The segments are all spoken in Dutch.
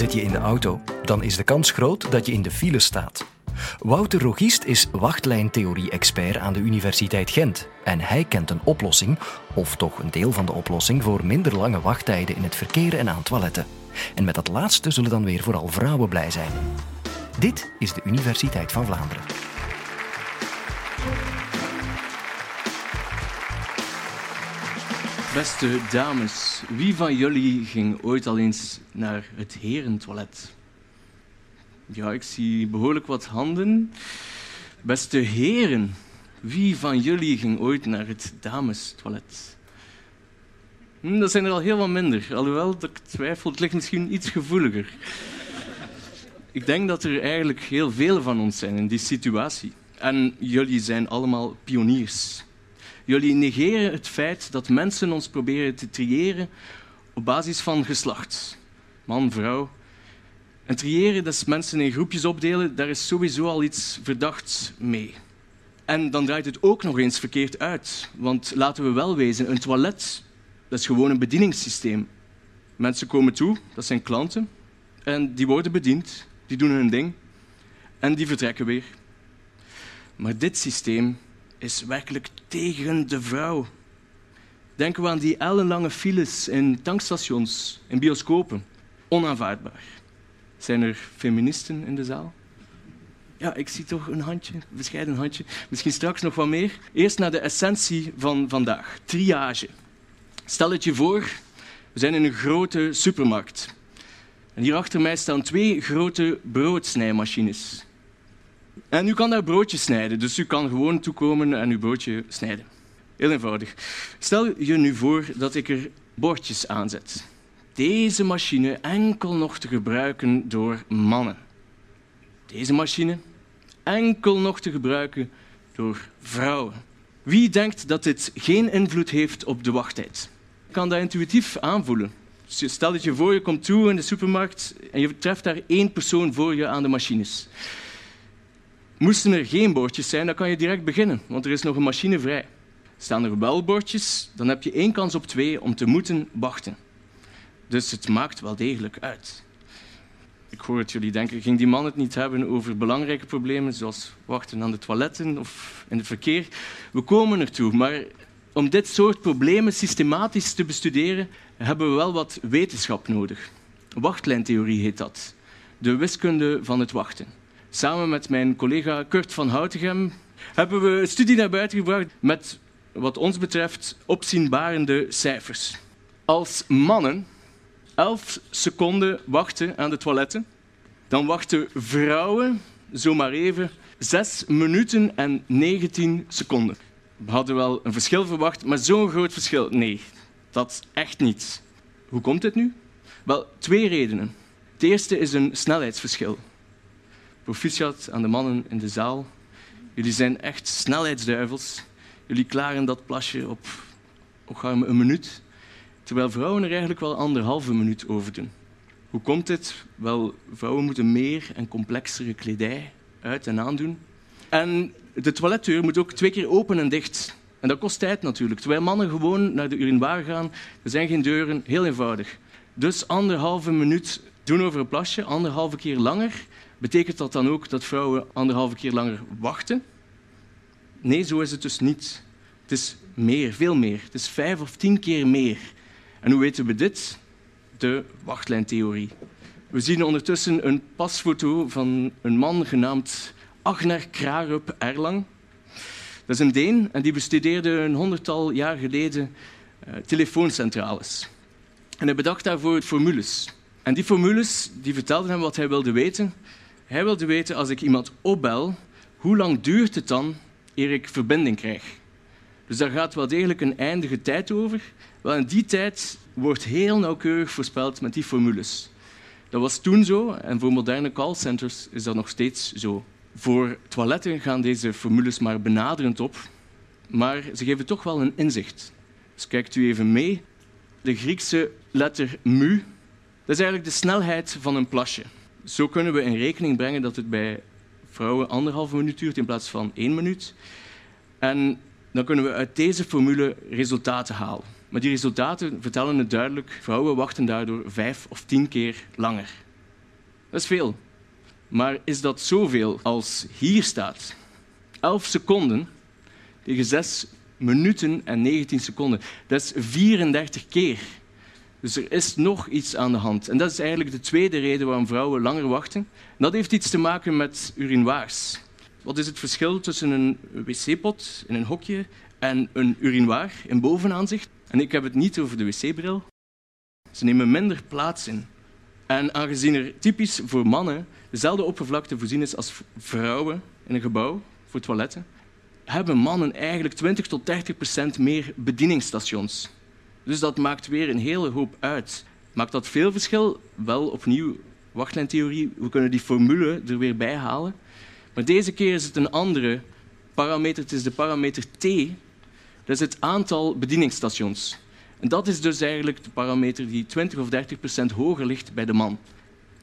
Zit je in de auto, dan is de kans groot dat je in de file staat. Wouter Rogist is wachtlijntheorie-expert aan de Universiteit Gent. En hij kent een oplossing, of toch een deel van de oplossing, voor minder lange wachttijden in het verkeer en aan toiletten. En met dat laatste zullen dan weer vooral vrouwen blij zijn. Dit is de Universiteit van Vlaanderen. Beste dames, wie van jullie ging ooit al eens naar het herentoilet? Ja, ik zie behoorlijk wat handen. Beste heren, wie van jullie ging ooit naar het damestoilet? Hm, dat zijn er al heel wat minder, alhoewel ik twijfel, het ligt misschien iets gevoeliger. Ik denk dat er eigenlijk heel veel van ons zijn in die situatie. En jullie zijn allemaal pioniers. Jullie negeren het feit dat mensen ons proberen te triëren op basis van geslacht. Man, vrouw. En triëren, dat is mensen in groepjes opdelen, daar is sowieso al iets verdachts mee. En dan draait het ook nog eens verkeerd uit. Want laten we wel wezen, een toilet, dat is gewoon een bedieningssysteem. Mensen komen toe, dat zijn klanten, en die worden bediend, die doen hun ding, en die vertrekken weer. Maar dit systeem is werkelijk tegen de vrouw. Denken we aan die ellenlange files in tankstations, in bioscopen. Onaanvaardbaar. Zijn er feministen in de zaal? Ja, ik zie toch een handje, een bescheiden handje. Misschien straks nog wat meer. Eerst naar de essentie van vandaag. Triage. Stel het je voor, we zijn in een grote supermarkt. En hier achter mij staan twee grote broodsnijmachines. En u kan daar broodjes snijden, dus u kan gewoon toekomen en uw broodje snijden. Heel eenvoudig. Stel je nu voor dat ik er bordjes aanzet. Deze machine enkel nog te gebruiken door mannen. Deze machine enkel nog te gebruiken door vrouwen. Wie denkt dat dit geen invloed heeft op de wachttijd? Ik kan dat intuïtief aanvoelen. Stel dat je voor je komt toe in de supermarkt en je treft daar één persoon voor je aan de machines. Moesten er geen bordjes zijn, dan kan je direct beginnen, want er is nog een machine vrij. Staan er wel bordjes, dan heb je één kans op twee om te moeten wachten. Dus het maakt wel degelijk uit. Ik hoor het jullie denken, ging die man het niet hebben over belangrijke problemen, zoals wachten aan de toiletten of in het verkeer? We komen ertoe, maar om dit soort problemen systematisch te bestuderen, hebben we wel wat wetenschap nodig. Wachtlijntheorie heet dat. De wiskunde van het wachten. Samen met mijn collega Kurt van Houtegem hebben we een studie naar buiten gebracht met, wat ons betreft, opzienbarende cijfers. Als mannen 11 seconden wachten aan de toiletten, dan wachten vrouwen zomaar even 6 minuten en 19 seconden. We hadden wel een verschil verwacht, maar zo'n groot verschil, nee, dat echt niet. Hoe komt dit nu? Wel, twee redenen. Het eerste is een snelheidsverschil. Proficiat aan de mannen in de zaal. Jullie zijn echt snelheidsduivels. Jullie klaren dat plasje op, op een minuut, terwijl vrouwen er eigenlijk wel anderhalve minuut over doen. Hoe komt dit? Wel, vrouwen moeten meer en complexere kledij uit en aandoen. En de toiletdeur moet ook twee keer open en dicht. En dat kost tijd natuurlijk. Terwijl mannen gewoon naar de urinoir gaan, er zijn geen deuren, heel eenvoudig. Dus anderhalve minuut doen over een plasje, anderhalve keer langer. Betekent dat dan ook dat vrouwen anderhalve keer langer wachten? Nee, zo is het dus niet. Het is meer, veel meer. Het is vijf of tien keer meer. En hoe weten we dit? De wachtlijntheorie. We zien ondertussen een pasfoto van een man genaamd Agner Krarup Erlang. Dat is een Deen en die bestudeerde een honderdtal jaar geleden uh, telefooncentrales. En hij bedacht daarvoor formules. En die formules die vertelden hem wat hij wilde weten. Hij wilde weten, als ik iemand opbel, hoe lang duurt het dan eer ik verbinding krijg? Dus daar gaat wel degelijk een eindige tijd over. Wel, in die tijd wordt heel nauwkeurig voorspeld met die formules. Dat was toen zo en voor moderne callcenters is dat nog steeds zo. Voor toiletten gaan deze formules maar benaderend op, maar ze geven toch wel een inzicht. Dus kijkt u even mee. De Griekse letter mu, dat is eigenlijk de snelheid van een plasje. Zo kunnen we in rekening brengen dat het bij vrouwen anderhalve minuut duurt in plaats van één minuut. En dan kunnen we uit deze formule resultaten halen. Maar die resultaten vertellen het duidelijk. Vrouwen wachten daardoor vijf of tien keer langer. Dat is veel. Maar is dat zoveel als hier staat? 11 seconden tegen 6 minuten en 19 seconden. Dat is 34 keer. Dus er is nog iets aan de hand. En dat is eigenlijk de tweede reden waarom vrouwen langer wachten. dat heeft iets te maken met urinoirs. Wat is het verschil tussen een wc-pot in een hokje en een urinoir in bovenaanzicht? En ik heb het niet over de wc-bril. Ze nemen minder plaats in. En aangezien er typisch voor mannen dezelfde oppervlakte voorzien is als vrouwen in een gebouw voor toiletten, hebben mannen eigenlijk 20 tot 30 procent meer bedieningsstations. Dus dat maakt weer een hele hoop uit. Maakt dat veel verschil? Wel, opnieuw, wachtlijntheorie. We kunnen die formule er weer bij halen. Maar deze keer is het een andere parameter. Het is de parameter T. Dat is het aantal bedieningsstations. En dat is dus eigenlijk de parameter die 20 of 30 procent hoger ligt bij de man.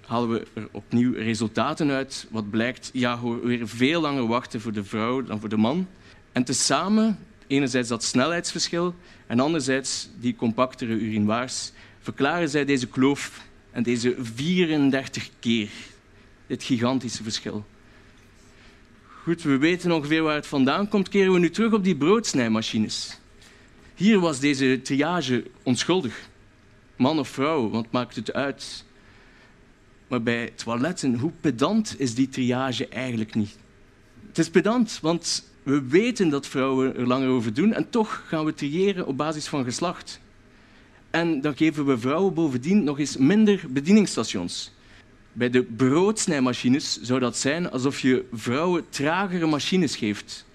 Halen we er opnieuw resultaten uit, wat blijkt, ja, weer veel langer wachten voor de vrouw dan voor de man. En tezamen, enerzijds dat snelheidsverschil en anderzijds die compactere urinoirs, verklaren zij deze kloof en deze 34 keer. Dit gigantische verschil. Goed, we weten ongeveer waar het vandaan komt. Keren we nu terug op die broodsnijmachines. Hier was deze triage onschuldig. Man of vrouw, wat maakt het uit? Maar bij toiletten, hoe pedant is die triage eigenlijk niet? Het is pedant, want we weten dat vrouwen er langer over doen en toch gaan we triëren op basis van geslacht. En dan geven we vrouwen bovendien nog eens minder bedieningsstations. Bij de broodsnijmachines zou dat zijn alsof je vrouwen tragere machines geeft.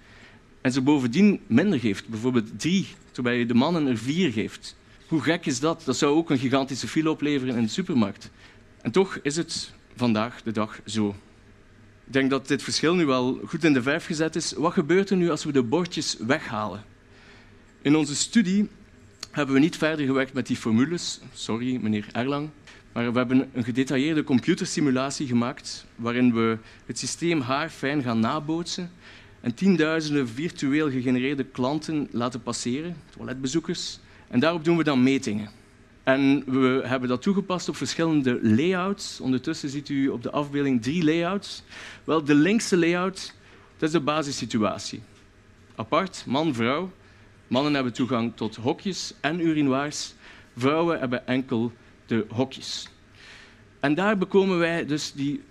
En ze bovendien minder geeft, bijvoorbeeld drie, terwijl je de mannen er vier geeft. Hoe gek is dat? Dat zou ook een gigantische file opleveren in de supermarkt. En toch is het vandaag de dag zo. Ik denk dat dit verschil nu wel goed in de verf gezet is. Wat gebeurt er nu als we de bordjes weghalen? In onze studie hebben we niet verder gewerkt met die formules. Sorry, meneer Erlang. Maar we hebben een gedetailleerde computersimulatie gemaakt waarin we het systeem haarfijn gaan nabootsen en tienduizenden virtueel gegenereerde klanten laten passeren, toiletbezoekers. En daarop doen we dan metingen. En we hebben dat toegepast op verschillende layouts. Ondertussen ziet u op de afbeelding drie layouts. Wel, de linkse layout, dat is de basissituatie. Apart, man-vrouw. Mannen hebben toegang tot hokjes en urinoirs. Vrouwen hebben enkel de hokjes. En daar bekomen wij dus die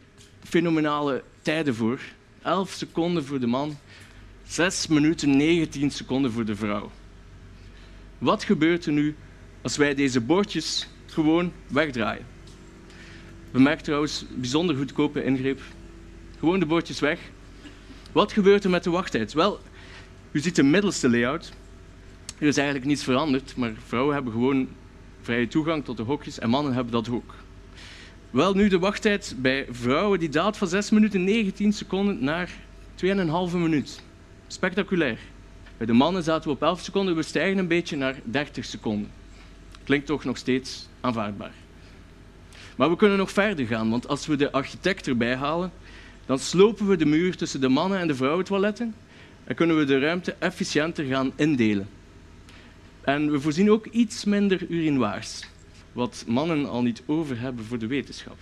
fenomenale tijden voor. 11 seconden voor de man, 6 minuten 19 seconden voor de vrouw. Wat gebeurt er nu als wij deze bordjes gewoon wegdraaien? Bemerk trouwens, bijzonder goedkope ingreep. Gewoon de bordjes weg. Wat gebeurt er met de wachttijd? Wel, u ziet de middelste layout. Er is eigenlijk niets veranderd, maar vrouwen hebben gewoon vrije toegang tot de hokjes en mannen hebben dat ook. Wel, nu de wachttijd bij vrouwen die daalt van 6 minuten 19 seconden naar 2,5 minuut. Spectaculair. Bij de mannen zaten we op 11 seconden, we stijgen een beetje naar 30 seconden. Klinkt toch nog steeds aanvaardbaar. Maar we kunnen nog verder gaan, want als we de architect erbij halen, dan slopen we de muur tussen de mannen- en de vrouwentoiletten en kunnen we de ruimte efficiënter gaan indelen. En we voorzien ook iets minder urinoirs, wat mannen al niet over hebben voor de wetenschap.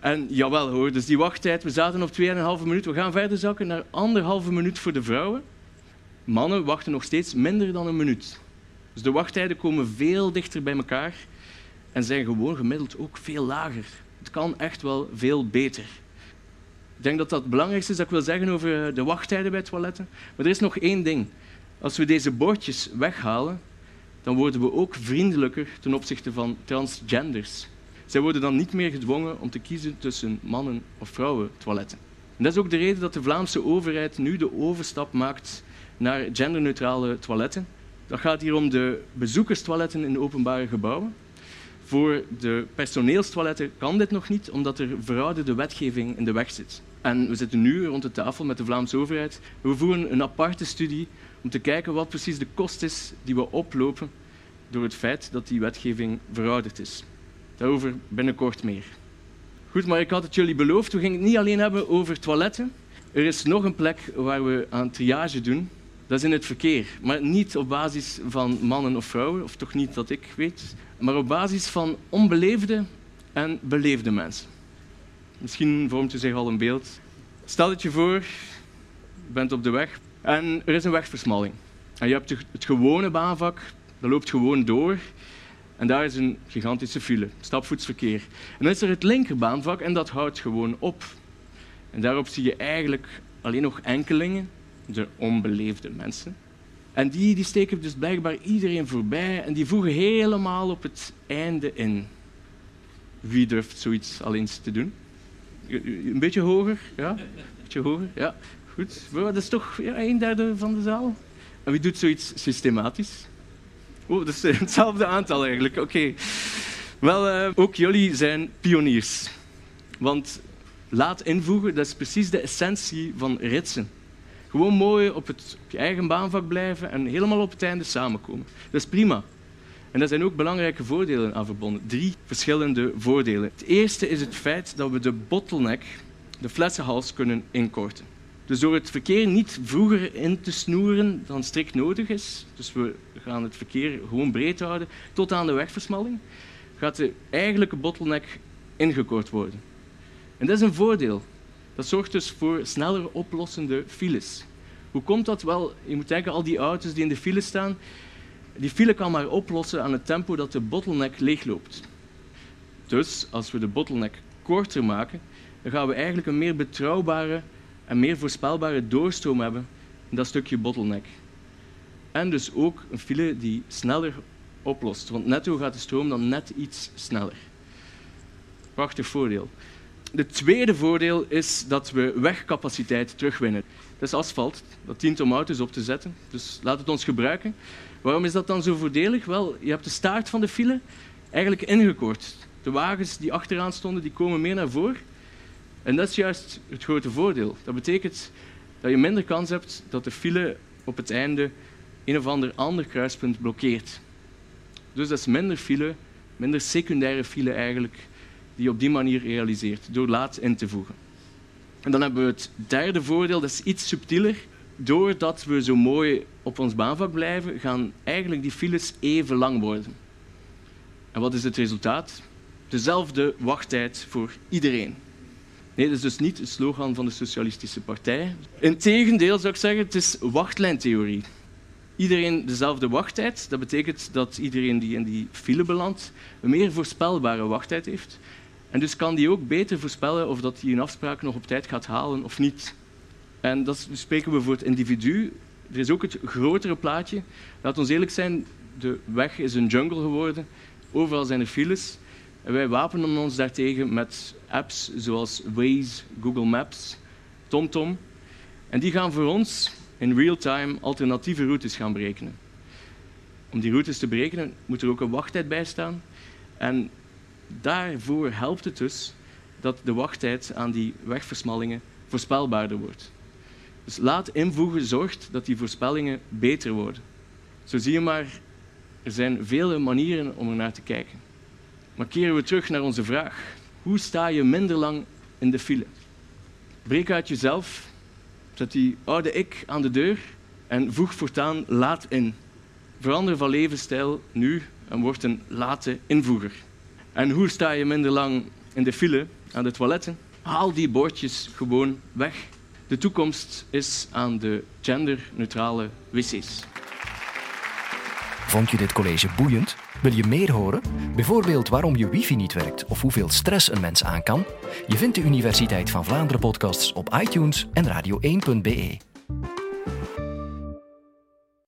En jawel hoor, dus die wachttijd, we zaten op 2,5 minuut, we gaan verder zakken naar anderhalve minuut voor de vrouwen. Mannen wachten nog steeds minder dan een minuut. Dus de wachttijden komen veel dichter bij elkaar en zijn gewoon gemiddeld ook veel lager. Het kan echt wel veel beter. Ik denk dat dat het belangrijkste is dat ik wil zeggen over de wachttijden bij toiletten. Maar er is nog één ding. Als we deze bordjes weghalen, dan worden we ook vriendelijker ten opzichte van transgenders. Zij worden dan niet meer gedwongen om te kiezen tussen mannen- of vrouwen toiletten. En dat is ook de reden dat de Vlaamse overheid nu de overstap maakt naar genderneutrale toiletten. Dat gaat hier om de bezoekerstoiletten in openbare gebouwen. Voor de personeelstoiletten kan dit nog niet, omdat er verouderde wetgeving in de weg zit. En we zitten nu rond de tafel met de Vlaamse overheid. We voeren een aparte studie om te kijken wat precies de kost is die we oplopen door het feit dat die wetgeving verouderd is. Daarover binnenkort meer. Goed, maar ik had het jullie beloofd. We gingen het niet alleen hebben over toiletten. Er is nog een plek waar we aan triage doen. Dat is in het verkeer. Maar niet op basis van mannen of vrouwen, of toch niet dat ik weet. Maar op basis van onbeleefde en beleefde mensen. Misschien vormt u zich al een beeld. Stel het je voor, je bent op de weg en er is een wegversmalling. En je hebt het gewone baanvak, dat loopt gewoon door. En daar is een gigantische file, stapvoetsverkeer. En dan is er het linkerbaanvak en dat houdt gewoon op. En daarop zie je eigenlijk alleen nog enkelingen, de onbeleefde mensen. En die, die steken dus blijkbaar iedereen voorbij en die voegen helemaal op het einde in. Wie durft zoiets al eens te doen? Een beetje hoger, ja? Beetje hoger, ja. Goed. Dat is toch ja, een derde van de zaal. En wie doet zoiets systematisch? Oh, dat is hetzelfde aantal eigenlijk. Oké. Wel, uh, ook jullie zijn pioniers. Want laat invoegen, dat is precies de essentie van ritsen. Gewoon mooi op, het, op je eigen baanvak blijven en helemaal op het einde samenkomen. Dat is prima. En daar zijn ook belangrijke voordelen aan verbonden. Drie verschillende voordelen. Het eerste is het feit dat we de bottleneck, de flessenhals, kunnen inkorten. Dus door het verkeer niet vroeger in te snoeren dan strikt nodig is, dus we gaan het verkeer gewoon breed houden tot aan de wegversmalling, gaat de eigenlijke bottleneck ingekort worden. En dat is een voordeel. Dat zorgt dus voor sneller oplossende files. Hoe komt dat? Wel, je moet denken, al die auto's die in de file staan, die file kan maar oplossen aan het tempo dat de bottleneck leegloopt. Dus als we de bottleneck korter maken, dan gaan we eigenlijk een meer betrouwbare en meer voorspelbare doorstroom hebben in dat stukje bottleneck. En dus ook een file die sneller oplost, want netto gaat de stroom dan net iets sneller. Prachtig voordeel. Het tweede voordeel is dat we wegcapaciteit terugwinnen. Dat is asfalt, dat dient om auto's op te zetten, dus laat het ons gebruiken. Waarom is dat dan zo voordelig? Wel, je hebt de staart van de file eigenlijk ingekort. De wagens die achteraan stonden, die komen meer naar voren. En dat is juist het grote voordeel. Dat betekent dat je minder kans hebt dat de file op het einde een of ander ander kruispunt blokkeert. Dus dat is minder file, minder secundaire file eigenlijk, die je op die manier realiseert, door laat in te voegen. En dan hebben we het derde voordeel, dat is iets subtieler. Doordat we zo mooi op ons baanvak blijven, gaan eigenlijk die files even lang worden. En wat is het resultaat? Dezelfde wachttijd voor iedereen. Nee, dat is dus niet de slogan van de Socialistische Partij. Integendeel zou ik zeggen, het is wachtlijntheorie. Iedereen dezelfde wachttijd. Dat betekent dat iedereen die in die file belandt een meer voorspelbare wachttijd heeft. En dus kan die ook beter voorspellen of dat hij een afspraak nog op tijd gaat halen of niet. En dat spreken we voor het individu. Er is ook het grotere plaatje. Laat ons eerlijk zijn, de weg is een jungle geworden. Overal zijn er files. En wij wapenen ons daartegen met apps zoals Waze, Google Maps, TomTom. En die gaan voor ons in real time alternatieve routes gaan berekenen. Om die routes te berekenen moet er ook een wachttijd bij staan. En daarvoor helpt het dus dat de wachttijd aan die wegversmallingen voorspelbaarder wordt. Dus laat invoegen zorgt dat die voorspellingen beter worden. Zo zie je maar, er zijn vele manieren om er naar te kijken. Maar keren we terug naar onze vraag. Hoe sta je minder lang in de file? Breek uit jezelf, zet die oude ik aan de deur en voeg voortaan laat in. Verander van levensstijl nu en word een late invoeger. En hoe sta je minder lang in de file aan de toiletten? Haal die bordjes gewoon weg. De toekomst is aan de genderneutrale wc's. Vond je dit college boeiend? Wil je meer horen? Bijvoorbeeld waarom je wifi niet werkt of hoeveel stress een mens aan kan? Je vindt de Universiteit van Vlaanderen podcasts op iTunes en radio1.be.